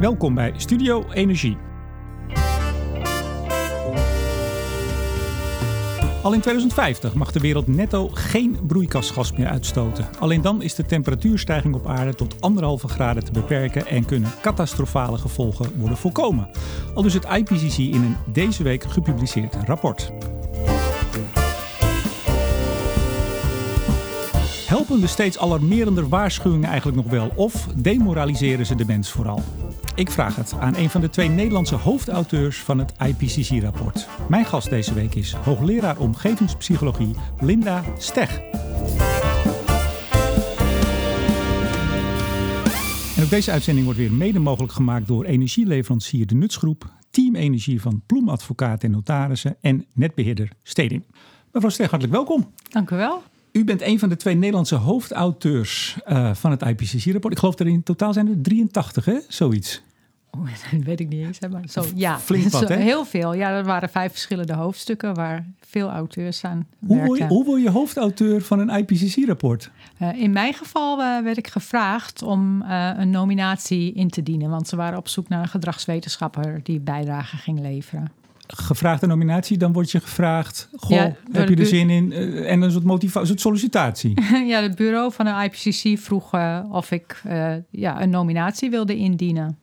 Welkom bij Studio Energie. Al in 2050 mag de wereld netto geen broeikasgas meer uitstoten. Alleen dan is de temperatuurstijging op aarde tot anderhalve graden te beperken en kunnen catastrofale gevolgen worden voorkomen. Al dus het IPCC in een deze week gepubliceerd rapport. Helpen de steeds alarmerender waarschuwingen eigenlijk nog wel of demoraliseren ze de mens vooral? Ik vraag het aan een van de twee Nederlandse hoofdauteurs van het IPCC-rapport. Mijn gast deze week is hoogleraar omgevingspsychologie Linda Steg. En ook deze uitzending wordt weer mede mogelijk gemaakt door energieleverancier De Nutsgroep, Team Energie van Ploemadvocaat en Notarissen en netbeheerder Steding. Mevrouw Steg, hartelijk welkom. Dank u wel. U bent een van de twee Nederlandse hoofdauteurs uh, van het IPCC-rapport. Ik geloof er in totaal zijn er 83, hè? Zoiets. Oh, dat weet ik niet eens. Maar zo, ja, Flink wat, hè? heel veel. Ja, er waren vijf verschillende hoofdstukken waar veel auteurs aan hoe word, je, hoe word je hoofdauteur van een IPCC-rapport? Uh, in mijn geval uh, werd ik gevraagd om uh, een nominatie in te dienen. Want ze waren op zoek naar een gedragswetenschapper die bijdrage ging leveren gevraagde nominatie, dan word je gevraagd: Goh, ja, heb je er zin in? Uh, en een soort motivatie, een soort sollicitatie. ja, het bureau van de IPCC vroeg uh, of ik uh, ja, een nominatie wilde indienen.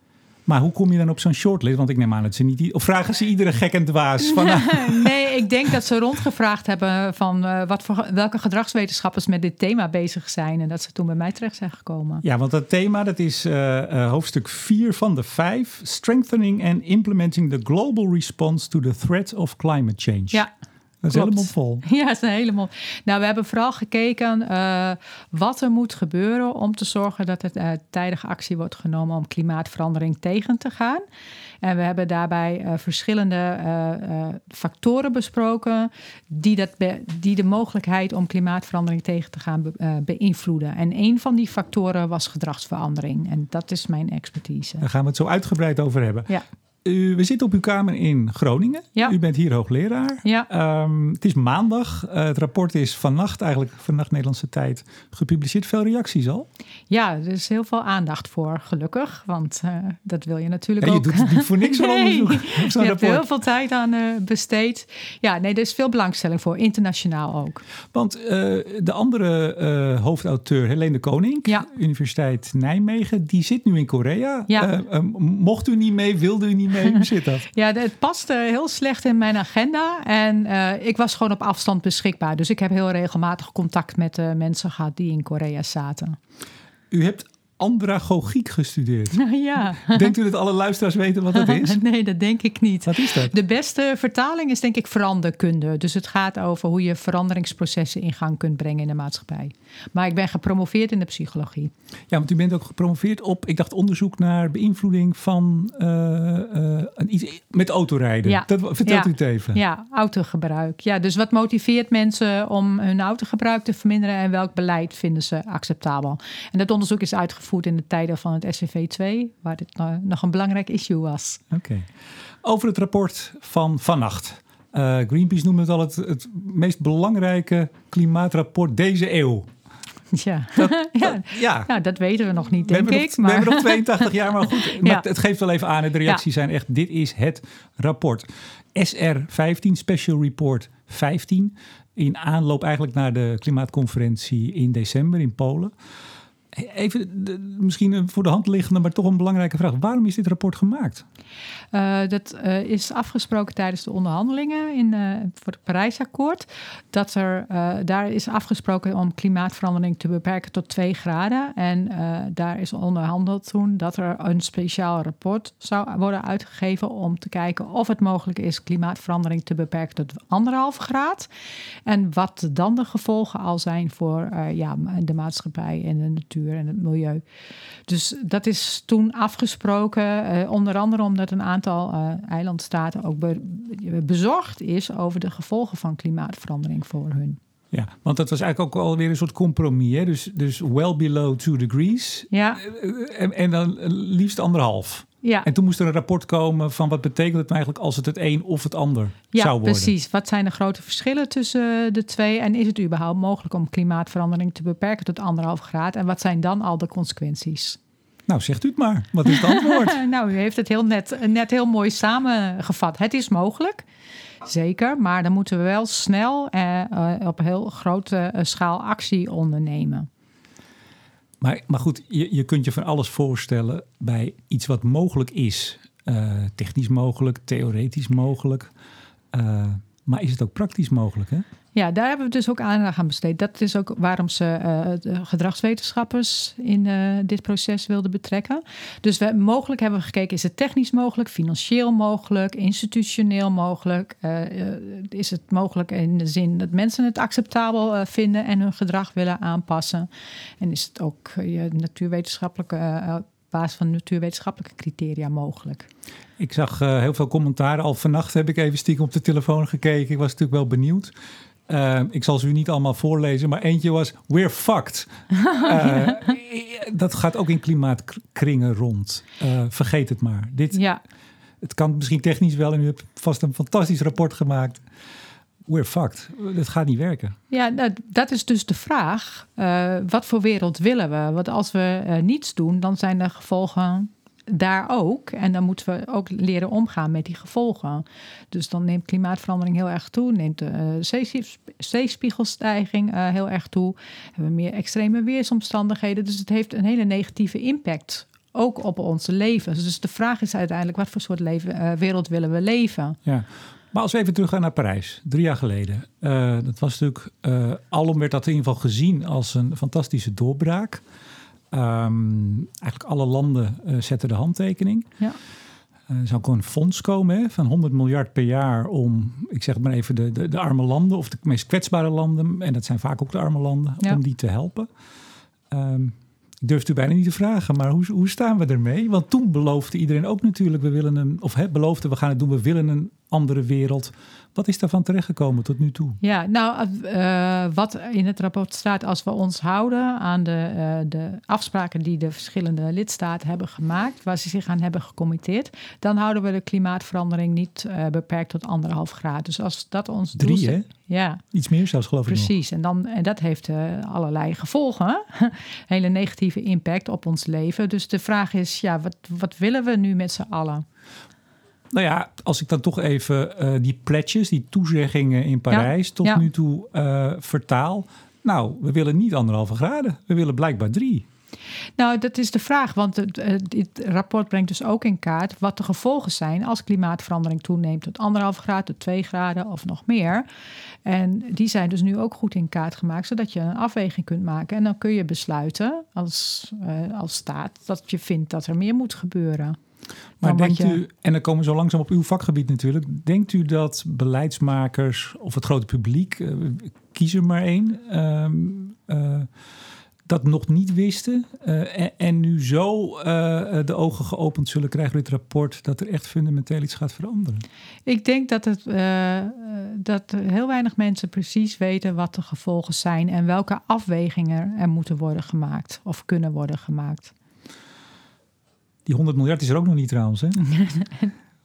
Maar hoe kom je dan op zo'n shortlist? Want ik neem aan dat ze niet... Of vragen ze iedere gek en dwaas? Van, nee, ik denk dat ze rondgevraagd hebben van uh, wat voor, welke gedragswetenschappers met dit thema bezig zijn. En dat ze toen bij mij terecht zijn gekomen. Ja, want dat thema dat is uh, uh, hoofdstuk 4 van de 5. Strengthening and implementing the global response to the threat of climate change. Ja, dat is helemaal vol. Ja, dat is helemaal. Nou, we hebben vooral gekeken uh, wat er moet gebeuren om te zorgen dat er uh, tijdige actie wordt genomen om klimaatverandering tegen te gaan. En we hebben daarbij uh, verschillende factoren besproken die, dat be die de mogelijkheid om klimaatverandering tegen te gaan be beïnvloeden. En een van die factoren was gedragsverandering. En dat is mijn expertise. Daar gaan we het zo uitgebreid over hebben. Ja. U, we zitten op uw kamer in Groningen. Ja. U bent hier hoogleraar. Ja. Um, het is maandag. Uh, het rapport is vannacht, eigenlijk vannacht Nederlandse tijd, gepubliceerd. Veel reacties al? Ja, er is heel veel aandacht voor, gelukkig. Want uh, dat wil je natuurlijk ja, je ook. doet het niet voor niks nee, onderzoek. je rapport. hebt heel veel tijd aan uh, besteed. Ja, nee, er is veel belangstelling voor, internationaal ook. Want de andere hoofdauteur, Helene de Koning, ja. Universiteit Nijmegen, die zit nu in Korea. Ja. mocht u niet mee, wilde u niet mee? Hoe zit dat? Ja, het paste heel slecht in mijn agenda. En uh, ik was gewoon op afstand beschikbaar. Dus ik heb heel regelmatig contact met uh, mensen gehad die in Korea zaten. U hebt andragogiek gestudeerd. Ja. Denkt u dat alle luisteraars weten wat dat is? nee, dat denk ik niet. Wat is dat? De beste vertaling is denk ik veranderkunde. Dus het gaat over hoe je veranderingsprocessen in gang kunt brengen in de maatschappij. Maar ik ben gepromoveerd in de psychologie. Ja, want u bent ook gepromoveerd op, ik dacht, onderzoek naar beïnvloeding van uh, uh, iets met autorijden. Ja. Dat, vertelt ja. u het even. Ja, autogebruik. Ja, dus wat motiveert mensen om hun autogebruik te verminderen en welk beleid vinden ze acceptabel? En dat onderzoek is uitgevoerd in de tijden van het SCV2, waar dit nog een belangrijk issue was. Oké. Okay. Over het rapport van vannacht. Uh, Greenpeace noemde het al het, het meest belangrijke klimaatrapport deze eeuw. Ja. Dat, ja. Dat, ja. Nou, dat weten we nog niet, denk we ik. Nog, maar... We hebben nog 82 jaar, maar goed. Maar Ja. het geeft wel even aan. De reacties zijn echt, dit is het rapport. SR15, Special Report 15. In aanloop eigenlijk naar de klimaatconferentie in december in Polen. Even, de, misschien voor de hand liggende, maar toch een belangrijke vraag. Waarom is dit rapport gemaakt? Uh, dat uh, is afgesproken tijdens de onderhandelingen in, uh, voor het Parijsakkoord. Dat er daar is afgesproken om klimaatverandering te beperken tot 2 graden. En daar is onderhandeld toen dat er een speciaal rapport zou worden uitgegeven om te kijken of het mogelijk is klimaatverandering te beperken tot anderhalf graad. En wat dan de gevolgen al zijn voor ja, de maatschappij en de natuur en het milieu. Dus dat is toen afgesproken, onder andere omdat een aantal uh, eilandstaten ook be bezorgd is over de gevolgen van klimaatverandering voor hun. Ja, want dat was eigenlijk ook alweer een soort compromis. Hè? Dus, dus well below 2 degrees. Ja. En, en dan liefst anderhalf. Ja. En toen moest er een rapport komen van wat betekent het nou eigenlijk als het het een of het ander ja, zou worden. precies. Wat zijn de grote verschillen tussen de twee? En is het überhaupt mogelijk om klimaatverandering te beperken tot anderhalf graad? En wat zijn dan al de consequenties? Nou, zegt u het maar. Wat is het antwoord? nou, u heeft het heel net, net heel mooi samengevat. Het is mogelijk, zeker. Maar dan moeten we wel snel eh, eh op heel grote eh, schaal actie ondernemen. Maar, maar goed, je, je kunt je van alles voorstellen bij iets wat mogelijk is. Uh, technisch mogelijk, theoretisch mogelijk. Uh, maar is het ook praktisch mogelijk? Hè? Ja, daar hebben we dus ook aandacht aan besteed. Dat is ook waarom ze uh, gedragswetenschappers in uh, dit proces wilden betrekken. Dus we, mogelijk hebben we gekeken, is het technisch mogelijk, financieel mogelijk, institutioneel mogelijk? Is het mogelijk in de zin dat mensen het acceptabel vinden en hun gedrag willen aanpassen? En is het ook natuurwetenschappelijke basis van natuurwetenschappelijke criteria mogelijk. Ik zag uh, heel veel commentaren. Al vannacht heb ik even stiekem op de telefoon gekeken. Ik was natuurlijk wel benieuwd. Uh, ik zal ze u niet allemaal voorlezen, maar eentje was We're fucked. uh, dat gaat ook in klimaatkringen rond. vergeet het maar. Dit, ja. Het kan misschien technisch wel en u hebt vast een fantastisch rapport gemaakt we're fucked. Het gaat niet werken. Ja, nou, dat is dus de vraag. Uh, wat voor wereld willen we? Want als we uh, niets doen, dan zijn de gevolgen daar ook. En dan moeten we ook leren omgaan met die gevolgen. Dus dan neemt klimaatverandering heel erg toe, neemt de uh, zeespiegelstijging heel erg toe, hebben we meer extreme weersomstandigheden. Dus het heeft een hele negatieve impact ook op onze leven. Dus de vraag is uiteindelijk: wat voor soort leven, wereld willen we leven? Ja. Maar als we even teruggaan naar Parijs, drie jaar geleden. Uh, dat was natuurlijk, uh, alom werd dat in ieder geval gezien als een fantastische doorbraak. Um, eigenlijk alle landen uh, zetten de handtekening. Ja. Er zou ook een fonds komen hè, van 100 miljard per jaar om, ik zeg maar even, de, de, de, arme landen of de meest kwetsbare landen, en dat zijn vaak ook de arme landen, ja. om die te helpen. Um, ik durf u bijna niet te vragen, maar hoe, hoe staan we ermee? Want toen beloofde iedereen ook natuurlijk, we willen een, of beloofde we gaan het doen, we willen een andere wereld. Wat is daarvan terechtgekomen tot nu toe? Ja, nou, uh, wat in het rapport staat, als we ons houden aan de, uh, de afspraken die de verschillende lidstaten hebben gemaakt, waar ze zich aan hebben gecommitteerd, dan houden we de klimaatverandering niet uh, beperkt tot anderhalf graad. Dus als dat ons Drie, doel hè? Ja. Iets meer zelfs, geloof Precies. ik. Precies. En, dan, en dat heeft allerlei gevolgen. Hele negatieve impact op ons leven. Dus de vraag is, ja, wat, wat willen we nu met z'n allen? Nou ja, als ik dan toch even uh, die pledges, die toezeggingen in Parijs ja, tot ja. nu toe uh, vertaal. Nou, we willen niet anderhalve graden. We willen blijkbaar drie. Nou, dat is de vraag, want het, het, rapport brengt dus ook in kaart wat de gevolgen zijn als klimaatverandering toeneemt tot anderhalf graad, tot twee graden of nog meer. En die zijn dus nu ook goed in kaart gemaakt, zodat je een afweging kunt maken. En dan kun je besluiten als, als staat dat je vindt dat er meer moet gebeuren. Maar denkt je... u, en dan komen we zo langzaam op uw vakgebied natuurlijk, denkt u dat beleidsmakers of het grote publiek, uh, kies er maar één, uh, uh, dat nog niet wisten uh, en, en, nu zo de ogen geopend zullen krijgen door dit rapport dat er echt fundamenteel iets gaat veranderen? Ik denk dat, het, dat heel weinig mensen precies weten wat de gevolgen zijn en welke afwegingen er moeten worden gemaakt of kunnen worden gemaakt. Die 100 miljard is er ook nog niet trouwens, hè?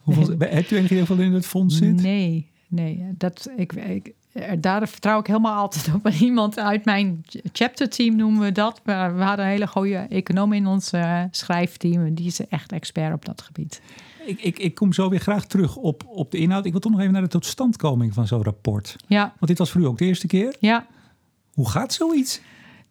Hoeveel, nee. Hebt u enig idee hoeveel in het fonds zit? Nee, nee. Dat, ik, ik, daar vertrouw ik helemaal altijd op. Iemand uit mijn chapterteam noemen we dat. We, we hadden een hele goede econoom in ons uh, schrijfteam. En die is echt expert op dat gebied. Ik, ik, ik kom zo weer graag terug op, op de inhoud. Ik wil toch nog even naar de totstandkoming van zo'n rapport. Ja. Want dit was voor u ook de eerste keer. Ja. Hoe gaat zoiets?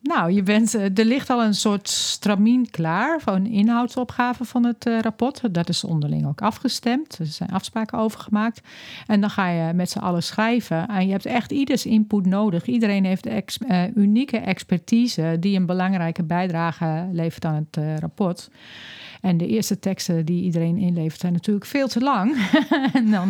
Nou, je bent, er ligt al een soort stramien klaar van een inhoudsopgave van het uh, rapport. Dat is onderling ook afgestemd. Er zijn afspraken over gemaakt. En dan ga je met z'n allen schrijven. En je hebt echt ieders input nodig. Iedereen heeft ex, uh, unieke expertise die een belangrijke bijdrage levert aan het uh, rapport. En de eerste teksten die iedereen inlevert zijn natuurlijk veel te lang. en dan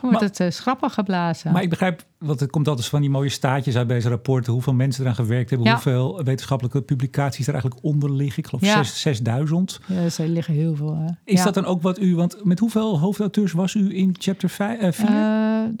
wordt maar, het schrappen geblazen. Maar ik begrijp, want het komt altijd van die mooie staatjes uit deze rapporten. Hoeveel mensen eraan gewerkt hebben. Ja. Hoeveel wetenschappelijke publicaties er eigenlijk onder liggen. Ik geloof Ja. 6 6000. Ja, er liggen heel veel. hè. Is Ja. dat dan ook wat u... Want met hoeveel hoofdauteurs was u in chapter 4? Eh,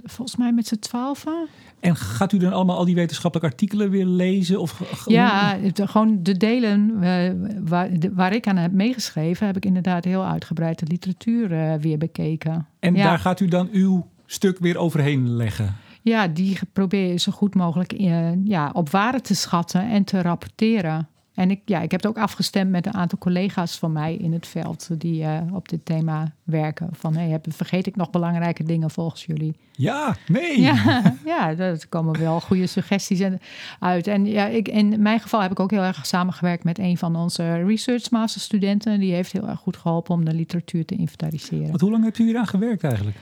volgens mij met z'n twaalfen. en gaat u dan allemaal al die wetenschappelijke artikelen weer lezen? Of, Ja, gewoon de delen eh, waar, waar ik aan heb meegeschreven, heb ik inderdaad heel uitgebreid de literatuur eh, weer bekeken. En daar gaat u dan uw stuk weer overheen leggen? Ja, die probeer je zo goed mogelijk eh, ja, op waarde te schatten en te rapporteren. En ik, ja, ik heb het ook afgestemd met een aantal collega's van mij in het veld die uh, op dit thema werken. Van hey, heb, vergeet ik nog belangrijke dingen volgens jullie? Ja, nee. Ja, ja er komen wel goede suggesties uit. En ja, ik, in mijn geval heb ik ook heel erg samengewerkt met een van onze research masterstudenten. Die heeft heel erg goed geholpen om de literatuur te inventariseren. Want hoe lang hebt u hier aan gewerkt eigenlijk?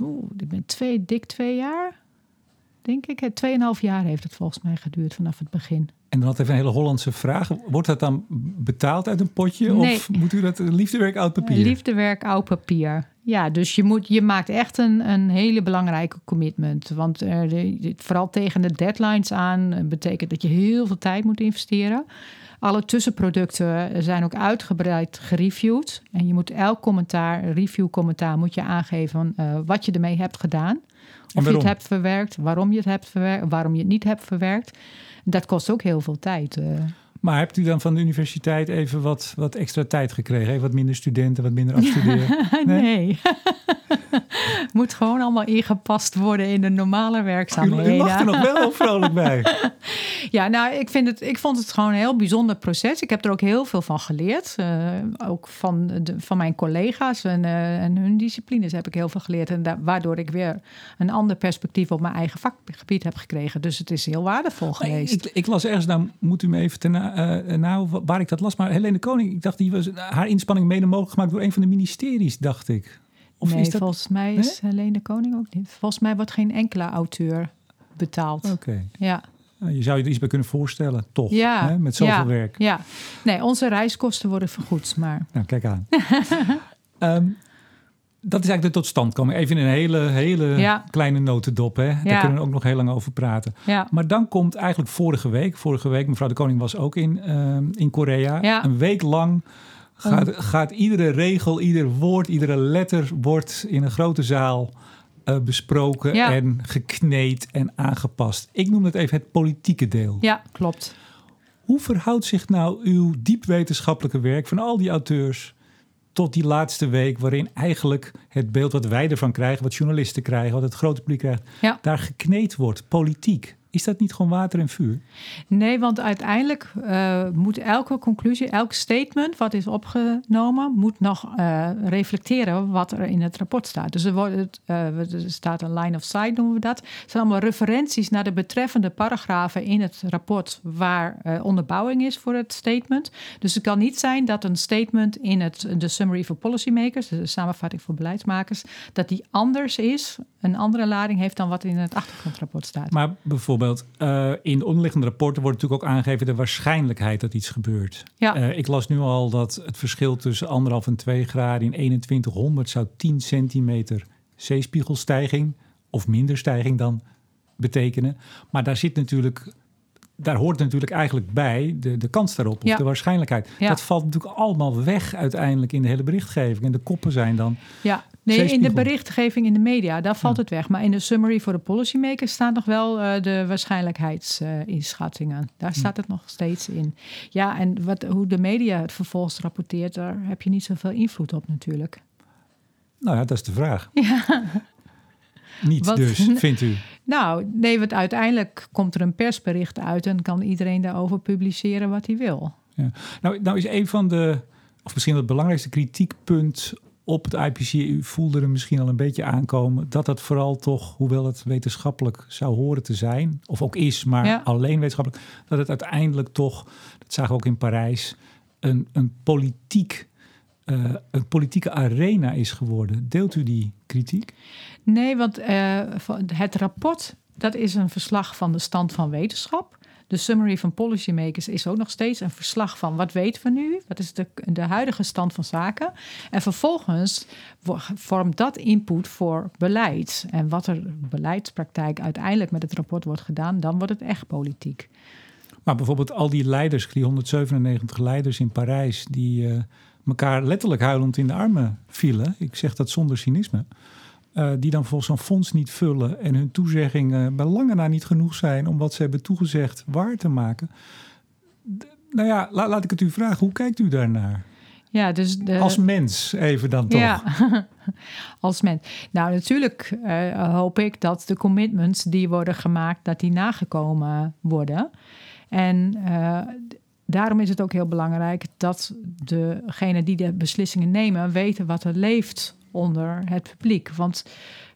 Oeh, ik ben twee, dik twee jaar denk ik. Tweeënhalf jaar heeft het volgens mij geduurd vanaf het begin. En dan had even een hele Hollandse vraag. Wordt dat dan betaald uit een potje? Nee. Of moet u dat liefdewerk oud papier? Liefdewerk oud papier. Ja, dus je, moet, je maakt echt een, een hele belangrijke commitment. Want uh, de, vooral tegen de deadlines aan eh, betekent dat je heel veel tijd moet investeren. Alle tussenproducten zijn ook uitgebreid gereviewd. En je moet elk commentaar, review commentaar, moet je aangeven uh, wat je ermee hebt gedaan. Of je het hebt verwerkt, waarom je het hebt verwerkt, waarom je het niet hebt verwerkt. Dat kost ook heel veel tijd. Maar hebt u dan van de universiteit even wat, wat extra tijd gekregen? Even wat minder studenten, wat minder afstuderen? nee. nee. Moet gewoon allemaal ingepast worden in de normale werkzaamheden. U, u lacht er nog wel vrolijk bij. ja, nou, ik, vind het, ik vond het gewoon een heel bijzonder proces. Ik heb er ook heel veel van geleerd. Uh, ook van, de, van mijn collega's en, uh, en hun disciplines heb ik heel veel geleerd. En da waardoor ik weer een ander perspectief op mijn eigen vakgebied heb gekregen. Dus het is heel waardevol geweest. Ik, ik, las ergens, nou moet u me even ten, uh, nou, waar ik dat las. Maar Helene Koning, ik dacht, die was haar inspanning mede mogelijk gemaakt door een van de ministeries, dacht ik. Of nee, is dat... volgens mij is nee? Helene Koning ook niet. Volgens mij wordt geen enkele auteur betaald. Oké. Ja. Nou, je zou je er iets bij kunnen voorstellen, toch? Ja. Hè? Met zoveel ja. werk. Ja. Nee, onze reiskosten worden vergoed, maar... Nou, kijk aan. um, dat is eigenlijk de totstandkoming. Even in een hele, hele ja. kleine notendop. Hè? Daar kunnen we ook nog heel lang over praten. Ja. Maar dan komt eigenlijk vorige week... Vorige week, mevrouw de Koning was ook in, uh, in Korea. Een week lang gaat, gaat iedere regel, ieder woord, iedere letter... wordt in een grote zaal uh, besproken en gekneed en aangepast. Ik noem het even het politieke deel. Ja, klopt. Hoe verhoudt zich nou uw diep wetenschappelijke werk van al die auteurs tot die laatste week, waarin eigenlijk het beeld wat wij ervan krijgen, wat journalisten krijgen, wat het grote publiek krijgt, ja. daar gekneed wordt, politiek. Is dat niet gewoon water en vuur? Nee, want uiteindelijk uh, moet elke conclusie, elk statement wat is opgenomen, moet nog uh, reflecteren wat er in het rapport staat. Dus er, wordt, uh, er staat een line of sight, noemen we dat. Het zijn allemaal referenties naar de betreffende paragrafen in het rapport waar onderbouwing is voor het statement. Dus het kan niet zijn dat een statement in het, de Summary for Policymakers, de samenvatting voor beleidsmakers, dat die anders is, een andere lading heeft dan wat in het achtergrondrapport staat. Maar bijvoorbeeld uh, in de onderliggende rapporten wordt natuurlijk ook aangegeven de waarschijnlijkheid dat iets gebeurt. Ja. Uh, ik las nu al dat het verschil tussen anderhalf en 2 graden in 2100 zou 10 centimeter zeespiegelstijging of minder stijging dan betekenen. Maar daar zit natuurlijk daar hoort natuurlijk eigenlijk bij de, de kans daarop, of ja. de waarschijnlijkheid. Ja. Dat valt natuurlijk allemaal weg uiteindelijk in de hele berichtgeving. En de koppen zijn dan. Ja, nee, in de berichtgeving in de media, daar valt ja. het weg. Maar in de summary voor de policymakers staan nog wel uh, de waarschijnlijkheidsinschattingen. Uh, daar staat het nog steeds in. Ja, en wat, hoe de media het vervolgens rapporteert, daar heb je niet zoveel invloed op natuurlijk. Nou ja, dat is de vraag. Ja. Niet Wat- dus, vindt u? Nou, nee, want uiteindelijk komt er een persbericht uit en kan iedereen daarover publiceren wat hij wil. Ja. Nou, nou is een van de, of misschien het belangrijkste kritiekpunt op het IPC, u voelde er misschien al een beetje aankomen, dat dat vooral toch, hoewel het wetenschappelijk zou horen te zijn, of ook is, maar Ja. alleen wetenschappelijk, dat het uiteindelijk toch, dat zagen we ook in Parijs, een, een, politiek, eh, een politieke arena is geworden. Deelt u die kritiek? Nee, want eh, het rapport, dat is een verslag van de stand van wetenschap. De summary van policymakers is ook nog steeds een verslag van wat weten we nu? Wat is de, de huidige stand van zaken? En vervolgens vormt dat input voor beleid. En wat er beleidspraktijk uiteindelijk met het rapport wordt gedaan, dan wordt het echt politiek. Maar bijvoorbeeld al die leiders, die 197 leiders in Parijs, die eh, elkaar letterlijk huilend in de armen vielen. Ik zeg dat zonder cynisme. eh, die dan volgens zo'n fonds niet vullen en hun toezeggingen bij lange na niet genoeg zijn om wat ze hebben toegezegd waar te maken. D- nou ja, la- laat ik het u vragen. Hoe kijkt u daarnaar? Ja, dus de, Als mens even dan toch? Ja, als mens. Nou, natuurlijk eh, hoop ik dat de commitments die worden gemaakt, dat die nagekomen worden. En eh, daarom is het ook heel belangrijk dat degenen die de beslissingen nemen weten wat er leeft onder het publiek. Want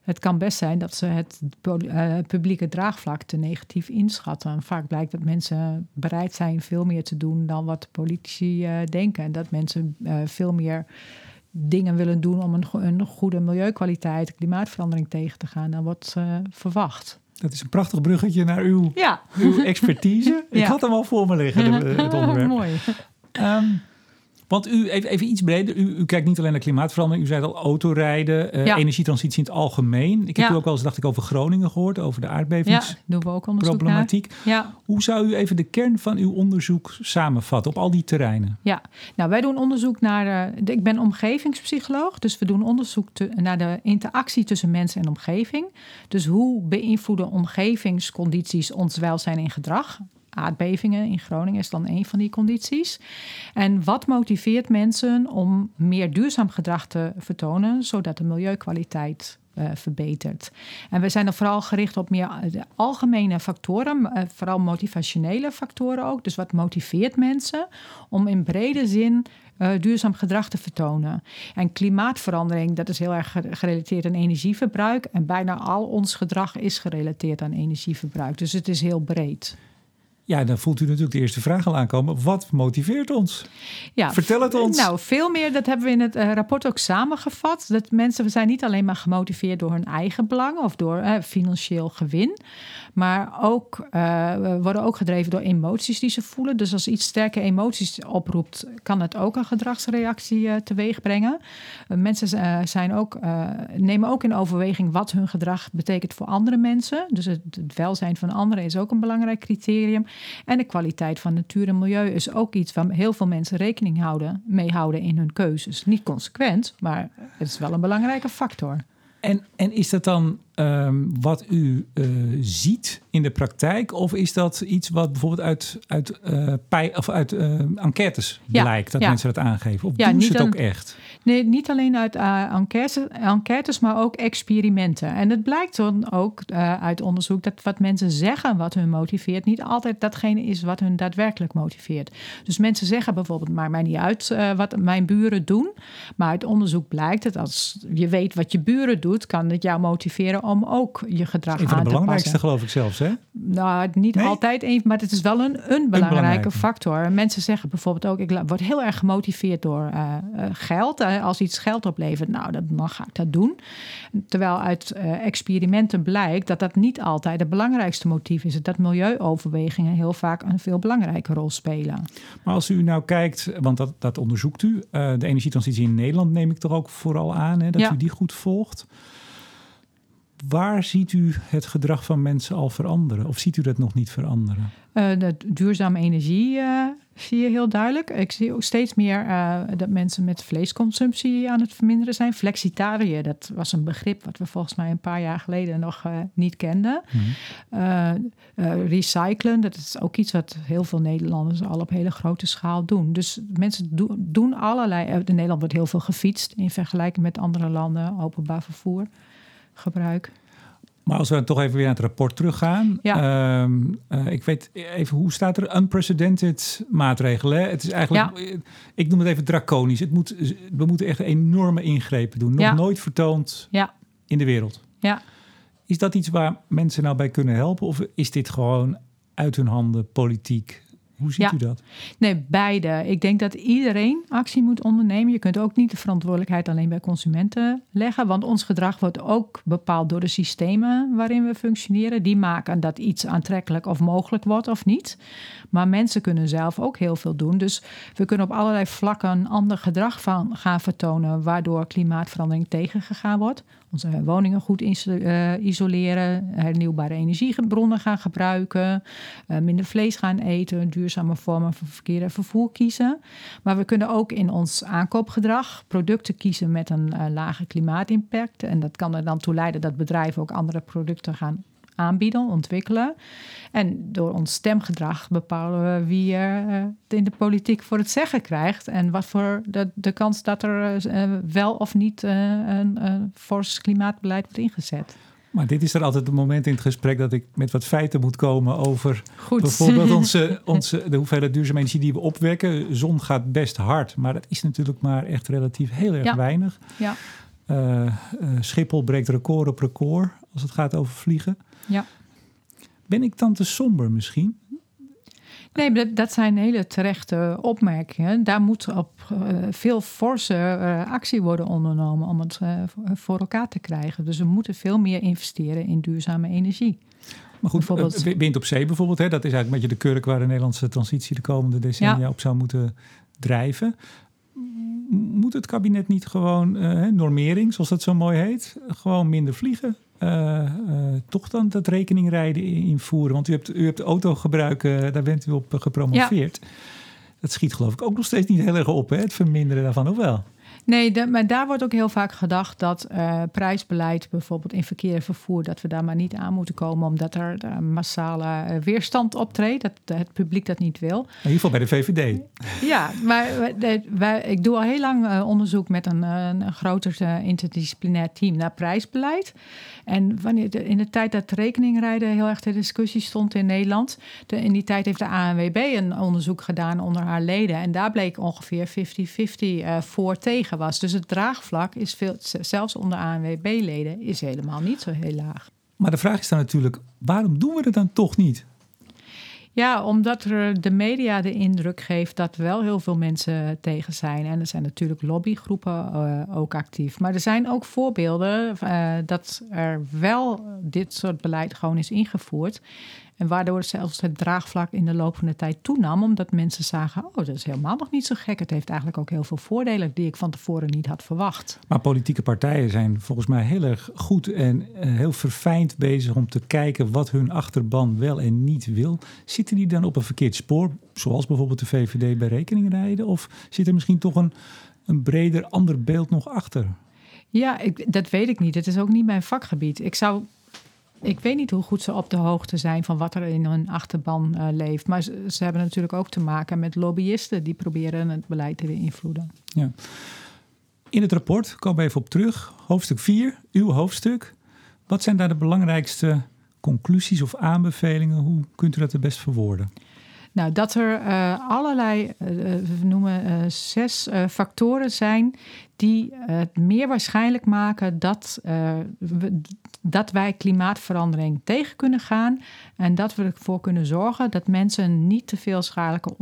het kan best zijn dat ze het uh, publieke draagvlak te negatief inschatten. Vaak blijkt dat mensen bereid zijn veel meer te doen dan wat politici uh, denken. En dat mensen uh, veel meer dingen willen doen om een, goede milieukwaliteit, klimaatverandering tegen te gaan dan wordt verwacht. Dat is een prachtig bruggetje naar uw, ja. uw expertise. Ik had hem al voor me liggen, het onderwerp. Mooi. Um, want u, even, even iets breder, u, u, kijkt niet alleen naar klimaatverandering, u zei al autorijden, uh, energietransitie in het algemeen. Ik heb u ook wel eens, dacht ik, over Groningen gehoord, over de aardbevingsproblematiek. Ja, Hoe zou u even de kern van uw onderzoek samenvatten op al die terreinen? Ja, nou wij doen onderzoek naar, uh, ik ben omgevingspsycholoog, dus we doen onderzoek te, naar de interactie tussen mensen en omgeving. Dus hoe beïnvloeden omgevingscondities ons welzijn en gedrag? Aardbevingen in Groningen is dan een van die condities. En wat motiveert mensen om meer duurzaam gedrag te vertonen, zodat de milieukwaliteit uh, verbetert. En we zijn dan vooral gericht op meer de algemene factoren, uh, vooral motivationele factoren ook. Dus wat motiveert mensen om in brede zin duurzaam gedrag te vertonen. En klimaatverandering, dat is heel erg gerelateerd aan energieverbruik. En bijna al ons gedrag is gerelateerd aan energieverbruik. Dus het is heel breed. Ja, dan voelt u natuurlijk de eerste vraag al aankomen. Wat motiveert ons? Ja, Vertel het ons. Nou, veel meer. Dat hebben we in het uh, rapport ook samengevat. Dat mensen zijn niet alleen maar gemotiveerd door hun eigen belang of door uh, financieel gewin. Maar ook uh, worden ook gedreven door emoties die ze voelen. Dus als iets sterke emoties oproept, kan het ook een gedragsreactie teweeg brengen. mensen zijn ook, nemen ook in overweging wat hun gedrag betekent voor andere mensen. Dus het, het welzijn van anderen is ook een belangrijk criterium. En de kwaliteit van natuur en milieu is ook iets waar heel veel mensen rekening houden, mee houden in hun keuzes. Niet consequent, maar het is wel een belangrijke factor. En, en is dat dan Ehm, wat u uh, ziet in de praktijk? Of is dat iets wat bijvoorbeeld uit, uit, uh, pij, of uit uh, enquêtes ja, blijkt, dat ja. mensen dat aangeven? Of ja, doen ze het ook echt? Nee, niet alleen uit enquêtes, enquêtes, maar ook experimenten. En het blijkt dan ook uit onderzoek dat wat mensen zeggen wat hun motiveert, niet altijd datgene is wat hun daadwerkelijk motiveert. Dus mensen zeggen bijvoorbeeld, maakt mij niet uit wat mijn buren doen. Maar uit onderzoek blijkt dat als je weet wat je buren doet, kan het jou motiveren om ook je gedrag aan te passen. Een van de belangrijkste geloof ik zelfs, hè? Nou, niet altijd een, maar het is wel een, een belangrijke factor. Mensen zeggen bijvoorbeeld ook, ik word heel erg gemotiveerd door uh, geld. Uh, als iets geld oplevert, nou, dan ga ik dat doen. Terwijl uit experimenten blijkt dat dat niet altijd het belangrijkste motief is. Dat milieuoverwegingen heel vaak een veel belangrijke rol spelen. Maar als u nou kijkt, want dat, dat onderzoekt u, de energietransitie in Nederland neem ik toch ook vooral aan, hè, dat ja. u die goed volgt. Waar ziet u het gedrag van mensen al veranderen? Of ziet u dat nog niet veranderen? Uh, de duurzame energie uh, zie je heel duidelijk. Ik zie ook steeds meer uh, dat mensen met vleesconsumptie aan het verminderen zijn. Flexitariër, dat was een begrip wat we volgens mij een paar jaar geleden nog niet kenden. Mm. recyclen, dat is ook iets wat heel veel Nederlanders al op hele grote schaal doen. Dus mensen do doen allerlei. In Nederland wordt heel veel gefietst in vergelijking met andere landen, openbaar vervoer gebruik. Maar als we dan toch even weer naar het rapport teruggaan. Ja. Um, uh, ik weet even, hoe staat er unprecedented maatregelen? Het is eigenlijk, ja. ik noem het even draconisch. Het moet, we moeten echt enorme ingrepen doen. Nog ja. nooit vertoond in de wereld. Ja. Is dat iets waar mensen nou bij kunnen helpen? Of is dit gewoon uit hun handen politiek hoe ziet u dat? Nee, beide. Ik denk dat iedereen actie moet ondernemen. Je kunt ook niet de verantwoordelijkheid alleen bij consumenten leggen, want ons gedrag wordt ook bepaald door de systemen waarin we functioneren. Die maken dat iets aantrekkelijk of mogelijk wordt of niet. Maar mensen kunnen zelf ook heel veel doen. Dus we kunnen op allerlei vlakken een ander gedrag van gaan vertonen, waardoor klimaatverandering tegengegaan wordt onze woningen goed uh, isoleren, hernieuwbare energiebronnen gaan gebruiken, uh, minder vlees gaan eten, duurzame vormen van verkeer en vervoer kiezen. Maar we kunnen ook in ons aankoopgedrag producten kiezen met een uh, lage klimaatimpact. En dat kan er dan toe leiden dat bedrijven ook andere producten gaan aanbieden, ontwikkelen. En door ons stemgedrag bepalen we wie er uh, in de politiek voor het zeggen krijgt. En wat voor de, de kans dat er uh, wel of niet uh, een fors klimaatbeleid wordt ingezet. Maar dit is er altijd het moment in het gesprek dat ik met wat feiten moet komen over Goed. bijvoorbeeld onze, onze, de hoeveelheid duurzame energie die we opwekken. Zon gaat best hard, maar dat is natuurlijk maar echt relatief heel erg weinig. Ja. Uh, Schiphol breekt record op record als het gaat over vliegen. Ja. Ben ik dan te somber misschien? Nee, dat, dat zijn hele terechte opmerkingen. Daar moet op uh, veel forse uh, actie worden ondernomen om het uh, voor elkaar te krijgen. Dus we moeten veel meer investeren in duurzame energie. Maar goed, bijvoorbeeld... wind op zee bijvoorbeeld, hè, dat is eigenlijk een beetje de kurk waar de Nederlandse transitie de komende decennia op zou moeten drijven. Moet het kabinet niet gewoon normering, zoals dat zo mooi heet, gewoon minder vliegen? uh, toch dan dat rekeningrijden invoeren? Want u hebt, u hebt autogebruik, daar bent u op gepromoveerd. Dat schiet geloof ik ook nog steeds niet heel erg op, hè? het verminderen daarvan, of wel? Nee, maar daar wordt ook heel vaak gedacht dat uh, prijsbeleid, bijvoorbeeld in verkeer en vervoer, dat we daar maar niet aan moeten komen, omdat er uh, massale uh, weerstand optreedt, dat het publiek dat niet wil. In ieder geval bij de VVD. Ja, maar wij, ik doe al heel lang onderzoek met een, een groter interdisciplinair team naar prijsbeleid. En wanneer de, in de tijd dat rekeningrijden heel erg ter discussie stond in Nederland, de, in die tijd heeft de ANWB een onderzoek gedaan onder haar leden. En daar bleek ongeveer 50-50 voor tegen was. Dus het draagvlak is veel, zelfs onder ANWB-leden, is helemaal niet zo heel laag. Maar de vraag is dan natuurlijk, waarom doen we het dan toch niet? Ja, omdat er de media de indruk geeft dat wel heel veel mensen tegen zijn. En er zijn natuurlijk lobbygroepen uh, ook actief. Maar er zijn ook voorbeelden uh, dat er wel dit soort beleid gewoon is ingevoerd. En waardoor zelfs het draagvlak in de loop van de tijd toenam, omdat mensen zagen: oh, dat is helemaal nog niet zo gek. Het heeft eigenlijk ook heel veel voordelen die ik van tevoren niet had verwacht. Maar politieke partijen zijn volgens mij heel erg goed en eh, heel verfijnd bezig om te kijken wat hun achterban wel en niet wil. Zitten die dan op een verkeerd spoor, zoals bijvoorbeeld de VVD bij rekening rijden? Of zit er misschien toch een, een breder ander beeld nog achter? Ja, ik, dat weet ik niet. Het is ook niet mijn vakgebied. Ik zou ik weet niet hoe goed ze op de hoogte zijn van wat er in hun achterban uh, leeft. Maar ze, ze, hebben natuurlijk ook te maken met lobbyisten die proberen het beleid te beïnvloeden. Ja. In het rapport, komen we even op terug, hoofdstuk 4, uw hoofdstuk. Wat zijn daar de belangrijkste conclusies of aanbevelingen? Hoe kunt u dat het best verwoorden? Nou, dat er uh, allerlei, uh, we noemen zes factoren zijn die het meer waarschijnlijk maken dat, we, dat wij klimaatverandering tegen kunnen gaan. En dat we ervoor kunnen zorgen dat mensen niet te veel schadelijke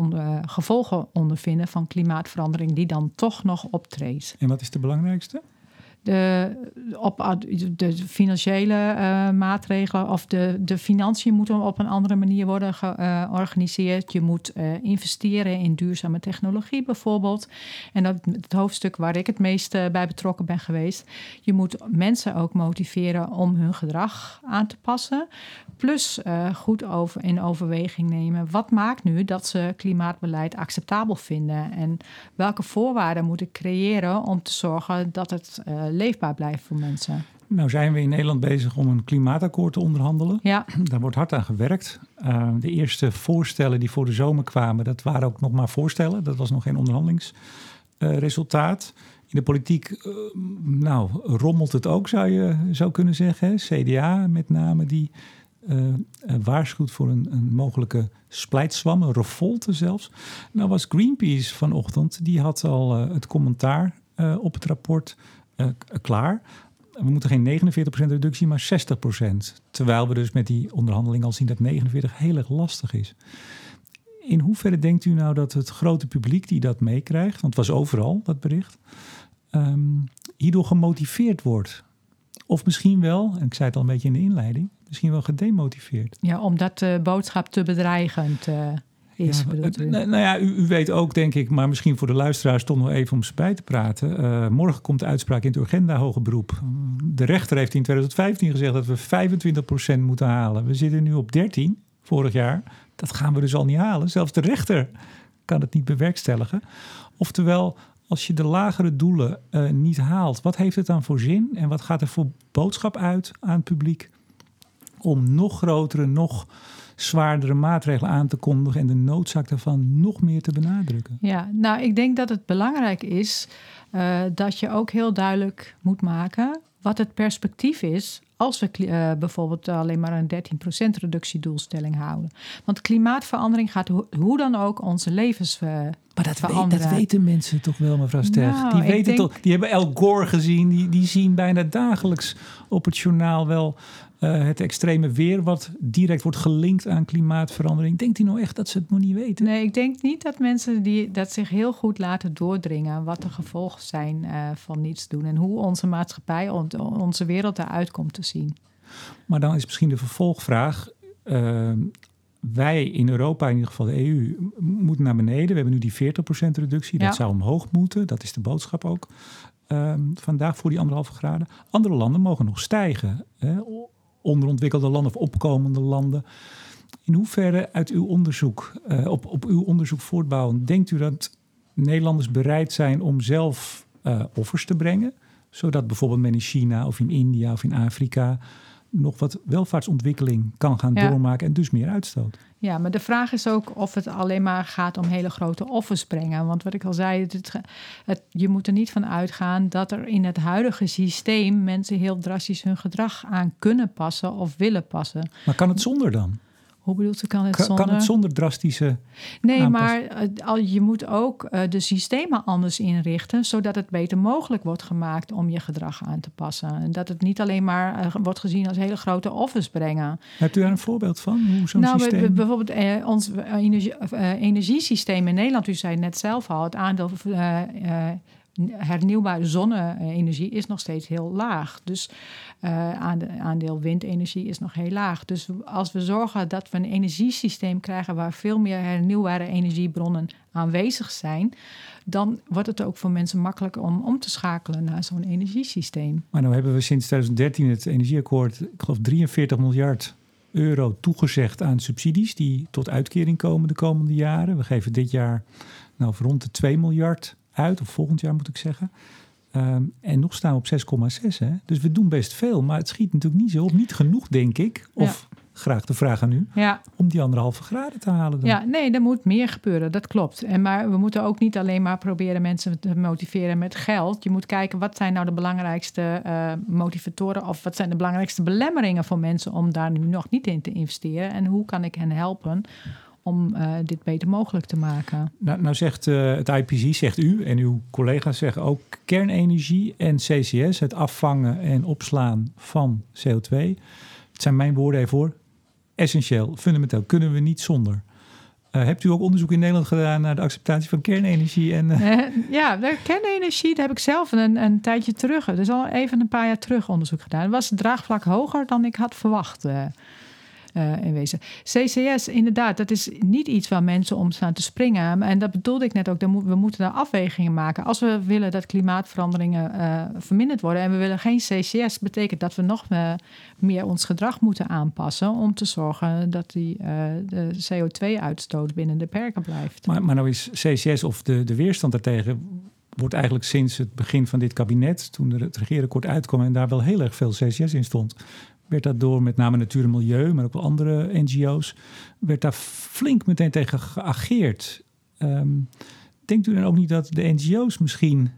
gevolgen ondervinden van klimaatverandering die dan toch nog optreedt. En wat is de belangrijkste? De, op, de financiële uh, maatregelen of de, de financiën moeten op een andere manier worden georganiseerd. je moet uh, investeren in duurzame technologie bijvoorbeeld. En dat het hoofdstuk waar ik het meest bij betrokken ben geweest. Je moet mensen ook motiveren om hun gedrag aan te passen. Plus goed over, in overweging nemen. Wat maakt nu dat ze klimaatbeleid acceptabel vinden? En welke voorwaarden moet ik creëren om te zorgen dat het leefbaar blijft voor mensen. Nou zijn we in Nederland bezig om een klimaatakkoord te onderhandelen. Ja. Daar wordt hard aan gewerkt. Uh, de eerste voorstellen die voor de zomer kwamen, dat waren ook nog maar voorstellen. Dat was nog geen onderhandelingsresultaat. Uh, in de politiek, uh, nou, rommelt het ook, zou je zou kunnen zeggen. CDA met name, die waarschuwt voor een, een mogelijke splijtswam, een revolte zelfs. Nou was Greenpeace vanochtend, die had al het commentaar op het rapport uh, klaar. We moeten geen 49% reductie, maar 60%. Terwijl we dus met die onderhandeling al zien dat 49 heel erg lastig is. In hoeverre denkt u nou dat het grote publiek die dat meekrijgt, want het was overal dat bericht, um, hierdoor gemotiveerd wordt? Of misschien wel, en ik zei het al een beetje in de inleiding, misschien wel gedemotiveerd. Ja, omdat de boodschap te bedreigend uh, is. Ja, nou ja, u, u, weet ook, denk ik, maar misschien voor de luisteraars toch nog even om ze bij te praten. Uh, morgen komt de uitspraak in het Urgenda hoger beroep. De rechter heeft in 2015 gezegd dat we 25% moeten halen. We zitten nu op 13 vorig jaar. Dat gaan we dus al niet halen. Zelfs de rechter kan het niet bewerkstelligen. Oftewel, als je de lagere doelen uh, niet haalt, wat heeft het dan voor zin en wat gaat er voor boodschap uit aan het publiek om nog grotere, nog zwaardere maatregelen aan te kondigen en de noodzaak daarvan nog meer te benadrukken? Ja, nou, ik denk dat het belangrijk is uh, dat je ook heel duidelijk moet maken wat het perspectief is als we uh, bijvoorbeeld alleen maar een 13% reductiedoelstelling houden. Want klimaatverandering gaat ho hoe dan ook onze levens uh, maar dat, weet, dat, weten mensen toch wel, mevrouw Sterg. Nou, die, weten denk... toch, die hebben El Gore gezien. Die, die zien bijna dagelijks op het journaal wel uh, het extreme weer... wat direct wordt gelinkt aan klimaatverandering. Denkt u nou echt dat ze het nog niet weten? Nee, ik denk niet dat mensen die, dat zich heel goed laten doordringen... wat de gevolgen zijn uh, van niets doen... en hoe onze maatschappij, onze wereld eruit komt te zien. Maar dan is misschien de vervolgvraag... Uh, wij in Europa, in ieder geval de EU, moeten naar beneden. We hebben nu die 40% reductie. Dat zou omhoog moeten. Dat is de boodschap ook um, vandaag voor die anderhalve graden. Andere landen mogen nog stijgen. Hè? Onderontwikkelde landen of opkomende landen. In hoeverre uit uw onderzoek, uh, op, op uw onderzoek voortbouwen, denkt u dat Nederlanders bereid zijn om zelf uh, offers te brengen? Zodat bijvoorbeeld men in China of in India of in Afrika nog wat welvaartsontwikkeling kan gaan doormaken en dus meer uitstoot. Ja, maar de vraag is ook of het alleen maar gaat om hele grote offers brengen. Want wat ik al zei, het, het, je moet er niet van uitgaan dat er in het huidige systeem mensen heel drastisch hun gedrag aan kunnen passen of willen passen. Maar kan het zonder dan? Hoe bedoelt u, kan het zonder... Kan het zonder drastische Nee, maar uh, je moet ook uh, de systemen anders inrichten... zodat het beter mogelijk wordt gemaakt om je gedrag aan te passen. En dat het niet alleen maar uh, wordt gezien als hele grote offers brengen. Hebt u daar een voorbeeld van? Hoe zo'n nou, systeem... bijvoorbeeld ons energie, energiesysteem in Nederland... u zei net zelf al, het aandeel hernieuwbare zonne-energie is nog steeds heel laag. Dus uh, aandeel windenergie is nog heel laag. Dus als we zorgen dat we een energiesysteem krijgen waar veel meer hernieuwbare energiebronnen aanwezig zijn, dan wordt het ook voor mensen makkelijker om om te schakelen naar zo'n energiesysteem. Maar nu hebben we sinds 2013 het energieakkoord, ik geloof 43 miljard euro toegezegd aan subsidies die tot uitkering komen de komende jaren. We geven dit jaar nou rond de 2 miljard uit, of volgend jaar moet ik zeggen. Ehm, en nog staan we op 6,6. Dus we doen best veel, maar het schiet natuurlijk niet zo op. Niet genoeg, denk ik. Of graag de vraag aan u. Ja. Om die anderhalve graden te halen. Dan. Ja, nee, er moet meer gebeuren. Dat klopt. En maar we moeten ook niet alleen maar proberen mensen te motiveren met geld. Je moet kijken wat zijn nou de belangrijkste uh, motivatoren of wat zijn de belangrijkste belemmeringen voor mensen om daar nu nog niet in te investeren. En hoe kan ik hen helpen om uh, dit beter mogelijk te maken. Nou, nou zegt uh, het IPC, zegt u en uw collega's zeggen ook kernenergie en CCS, het afvangen en opslaan van CO2. Het zijn mijn woorden even Essentieel, fundamenteel, kunnen we niet zonder. Uh, hebt u ook onderzoek in Nederland gedaan naar de acceptatie van kernenergie? En, ja, de kernenergie daar heb ik zelf een, een tijdje terug, dus al even een paar jaar terug onderzoek gedaan. Het was het draagvlak hoger dan ik had verwacht. Uh, in wezen. CCS, inderdaad, dat is niet iets waar mensen om staan te springen. En dat bedoelde ik net ook. We moeten daar afwegingen maken. Als we willen dat klimaatveranderingen uh, verminderd worden en we willen geen CCS, betekent dat we nog uh, meer ons gedrag moeten aanpassen om te zorgen dat die, de CO2-uitstoot binnen de perken blijft. Maar, maar nou is CCS of de, de weerstand daartegen wordt eigenlijk sinds het begin van dit kabinet, toen het regeerakkoord uitkwam en daar wel heel erg veel CCS in stond, werd dat door met name Natuur en Milieu, maar ook wel andere NGO's, werd daar flink meteen tegen geageerd. Um, denkt u dan ook niet dat de NGO's misschien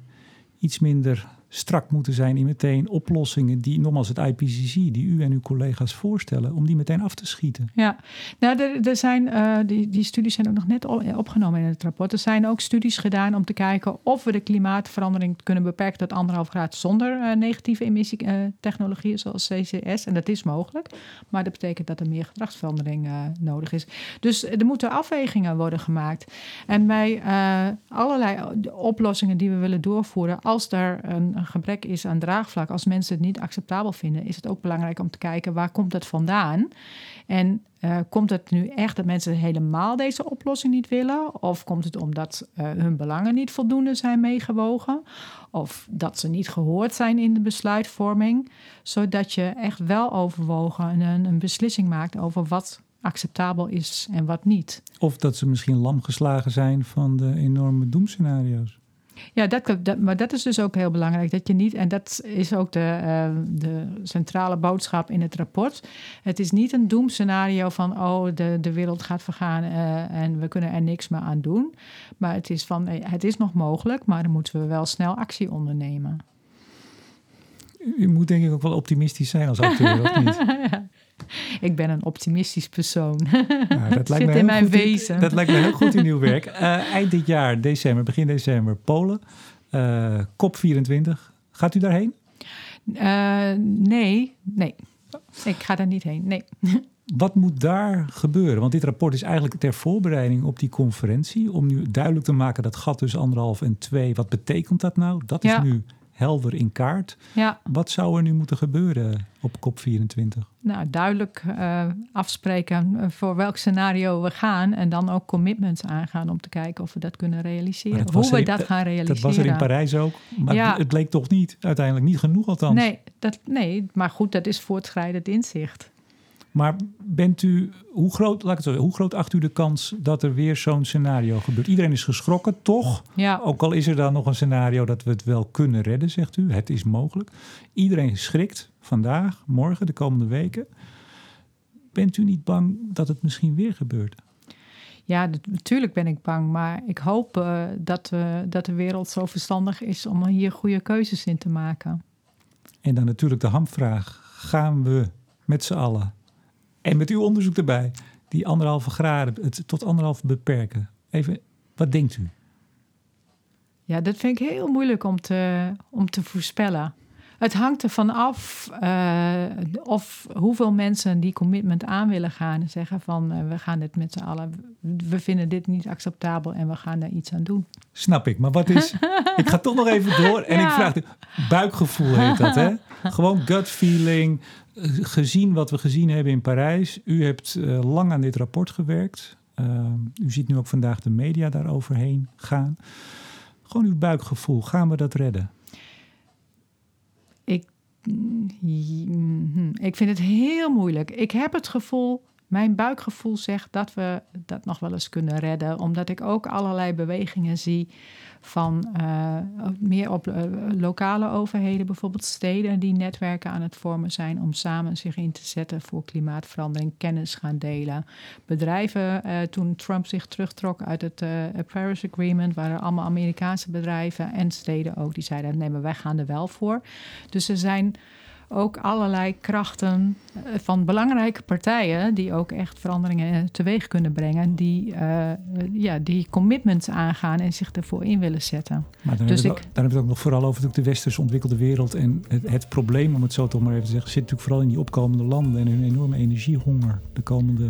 iets minder strak moeten zijn in meteen oplossingen die, nogmaals het IPCC, die u en uw collega's voorstellen, om die meteen af te schieten. Ja, nou, er, er zijn, uh, die, die studies zijn ook nog net opgenomen in het rapport. Er zijn ook studies gedaan om te kijken of we de klimaatverandering kunnen beperken tot anderhalf graad zonder uh, negatieve emissietechnologieën zoals CCS. En dat is mogelijk, maar dat betekent dat er meer gedragsverandering nodig is. Dus er moeten afwegingen worden gemaakt. En bij allerlei oplossingen die we willen doorvoeren, als er een een gebrek is aan draagvlak, als mensen het niet acceptabel vinden, is het ook belangrijk om te kijken waar komt het vandaan. En uh, komt het nu echt dat mensen helemaal deze oplossing niet willen? Of komt het omdat uh, hun belangen niet voldoende zijn meegewogen? Of dat ze niet gehoord zijn in de besluitvorming? Zodat je echt wel overwogen een, een beslissing maakt over wat acceptabel is en wat niet. Of dat ze misschien lam geslagen zijn van de enorme doemscenario's. Ja, dat, dat, maar dat is dus ook heel belangrijk. Dat je niet, en dat is ook de, uh, de centrale boodschap in het rapport. Het is niet een doemscenario van, oh, de, de wereld gaat vergaan uh, en we kunnen er niks meer aan doen. Maar het is van, het is nog mogelijk, maar dan moeten we wel snel actie ondernemen. U moet denk ik ook wel optimistisch zijn als acteur, of niet? Ik ben een optimistisch persoon. Nou, dat lijkt Zit me in mijn wezen. dat lijkt me heel goed in uw werk. Eh, eind dit jaar, december, begin december, Polen. Eh, COP 24. Gaat u daarheen? Eh, nee, nee. Ik ga daar niet heen. Nee. Wat moet daar gebeuren? Want dit rapport is eigenlijk ter voorbereiding op die conferentie. Om nu duidelijk te maken dat gat tussen anderhalf en twee. Wat betekent dat nou? Dat is Ja. nu helder in kaart. Ja, Wat zou er nu moeten gebeuren op COP 24? nou duidelijk eh, afspreken eh, voor welk scenario we gaan. En dan ook commitments aangaan om te kijken of we dat kunnen realiseren. Dat Hoe we dat gaan realiseren. Dat was er in Parijs ook. Maar Ja. het bleek toch niet, uiteindelijk niet genoeg althans. Nee, dat, nee, maar goed, dat is voortschrijdend inzicht. Maar bent u, hoe groot, laat ik het zo hoe groot acht u de kans dat er weer zo'n scenario gebeurt? Iedereen is geschrokken, toch? Ja, Ook al is er dan nog een scenario dat we het wel kunnen redden, zegt u. Het is mogelijk. Iedereen schrikt vandaag, morgen, de komende weken. Bent u niet bang dat het misschien weer gebeurt? ja natuurlijk ben ik bang. Maar ik hoop eh, dat, we, dat de wereld zo verstandig is om hier goede keuzes in te maken. En dan natuurlijk de hamvraag. Gaan we met z'n allen en met uw onderzoek erbij die anderhalve graden, het tot anderhalf beperken? Even, wat denkt u? Ja, dat vind ik heel moeilijk om te, om te voorspellen. Het hangt ervan af eh, of hoeveel mensen die commitment aan willen gaan en zeggen van eh, we gaan dit met z'n allen, we vinden dit niet acceptabel en we gaan daar iets aan doen. Snap ik, maar wat is... ik ga toch nog even door en ik vraag... u- Buikgevoel heet dat, hè? Gewoon gut feeling. Eh, Gezien wat we gezien hebben in Parijs. U hebt eh, lang aan dit rapport gewerkt. Ehm, u ziet nu ook vandaag de media daaroverheen gaan. Gewoon uw buikgevoel. Gaan we dat redden? Ik, Mhm. ik vind het heel moeilijk. Ik heb het gevoel, mijn buikgevoel zegt dat we dat nog wel eens kunnen redden. Omdat ik ook allerlei bewegingen zie van eh, meer op eh, lokale overheden, bijvoorbeeld steden die netwerken aan het vormen zijn om samen zich in te zetten voor klimaatverandering, kennis gaan delen. Bedrijven, eh, toen Trump zich terugtrok uit het Paris Agreement, waren allemaal Amerikaanse bedrijven en steden ook die zeiden: nee, maar wij gaan er wel voor. Dus er zijn ook allerlei krachten eh, van belangrijke partijen die ook echt veranderingen eh, teweeg kunnen brengen, die, eh, ja, die commitments aangaan en zich ervoor in willen zetten. Maar dan, Dus hebben, we, ik- dan hebben we het ook nog vooral over natuurlijk de westerse ontwikkelde wereld. En het, het probleem, om het zo toch maar even te zeggen, zit natuurlijk vooral in die opkomende landen en hun enorme energiehonger de komende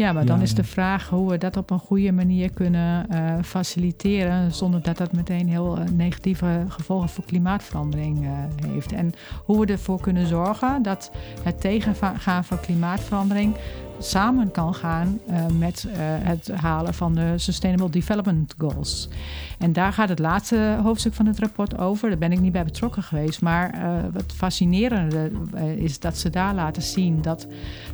Ja, maar dan Ja, is de vraag hoe we dat op een goede manier kunnen eh, faciliteren, zonder dat dat meteen heel eh, negatieve gevolgen voor klimaatverandering eh, heeft. En hoe we ervoor kunnen zorgen dat het tegengaan van klimaatverandering samen kan gaan eh, met eh, het halen van de Sustainable Development Goals. En daar gaat het laatste hoofdstuk van het rapport over. Daar ben ik niet bij betrokken geweest. Maar eh, wat fascinerende is dat ze daar laten zien dat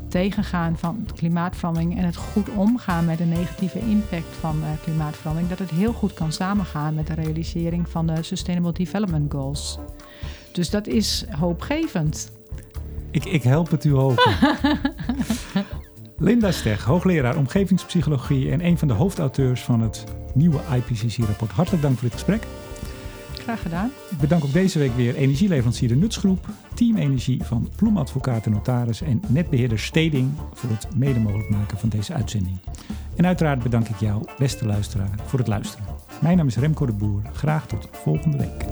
tegengaan van klimaatverandering en het goed omgaan met de negatieve impact van klimaatverandering, dat het heel goed kan samengaan met de realisering van de Sustainable Development Goals. Dus dat is hoopgevend. Ik, ik help het u hopen. Linda Steg, hoogleraar omgevingspsychologie en een van de hoofdauteurs van het nieuwe IPCC-rapport. Hartelijk dank voor dit gesprek. Graag gedaan. Ik bedank ook deze week weer energieleverancier de Nutsgroep, Team Energie van Ploemadvocaat en Notaris en netbeheerder Steding voor het mede mogelijk maken van deze uitzending. En uiteraard bedank ik jou, beste luisteraar, voor het luisteren. Mijn naam is Remco de Boer. Graag tot volgende week.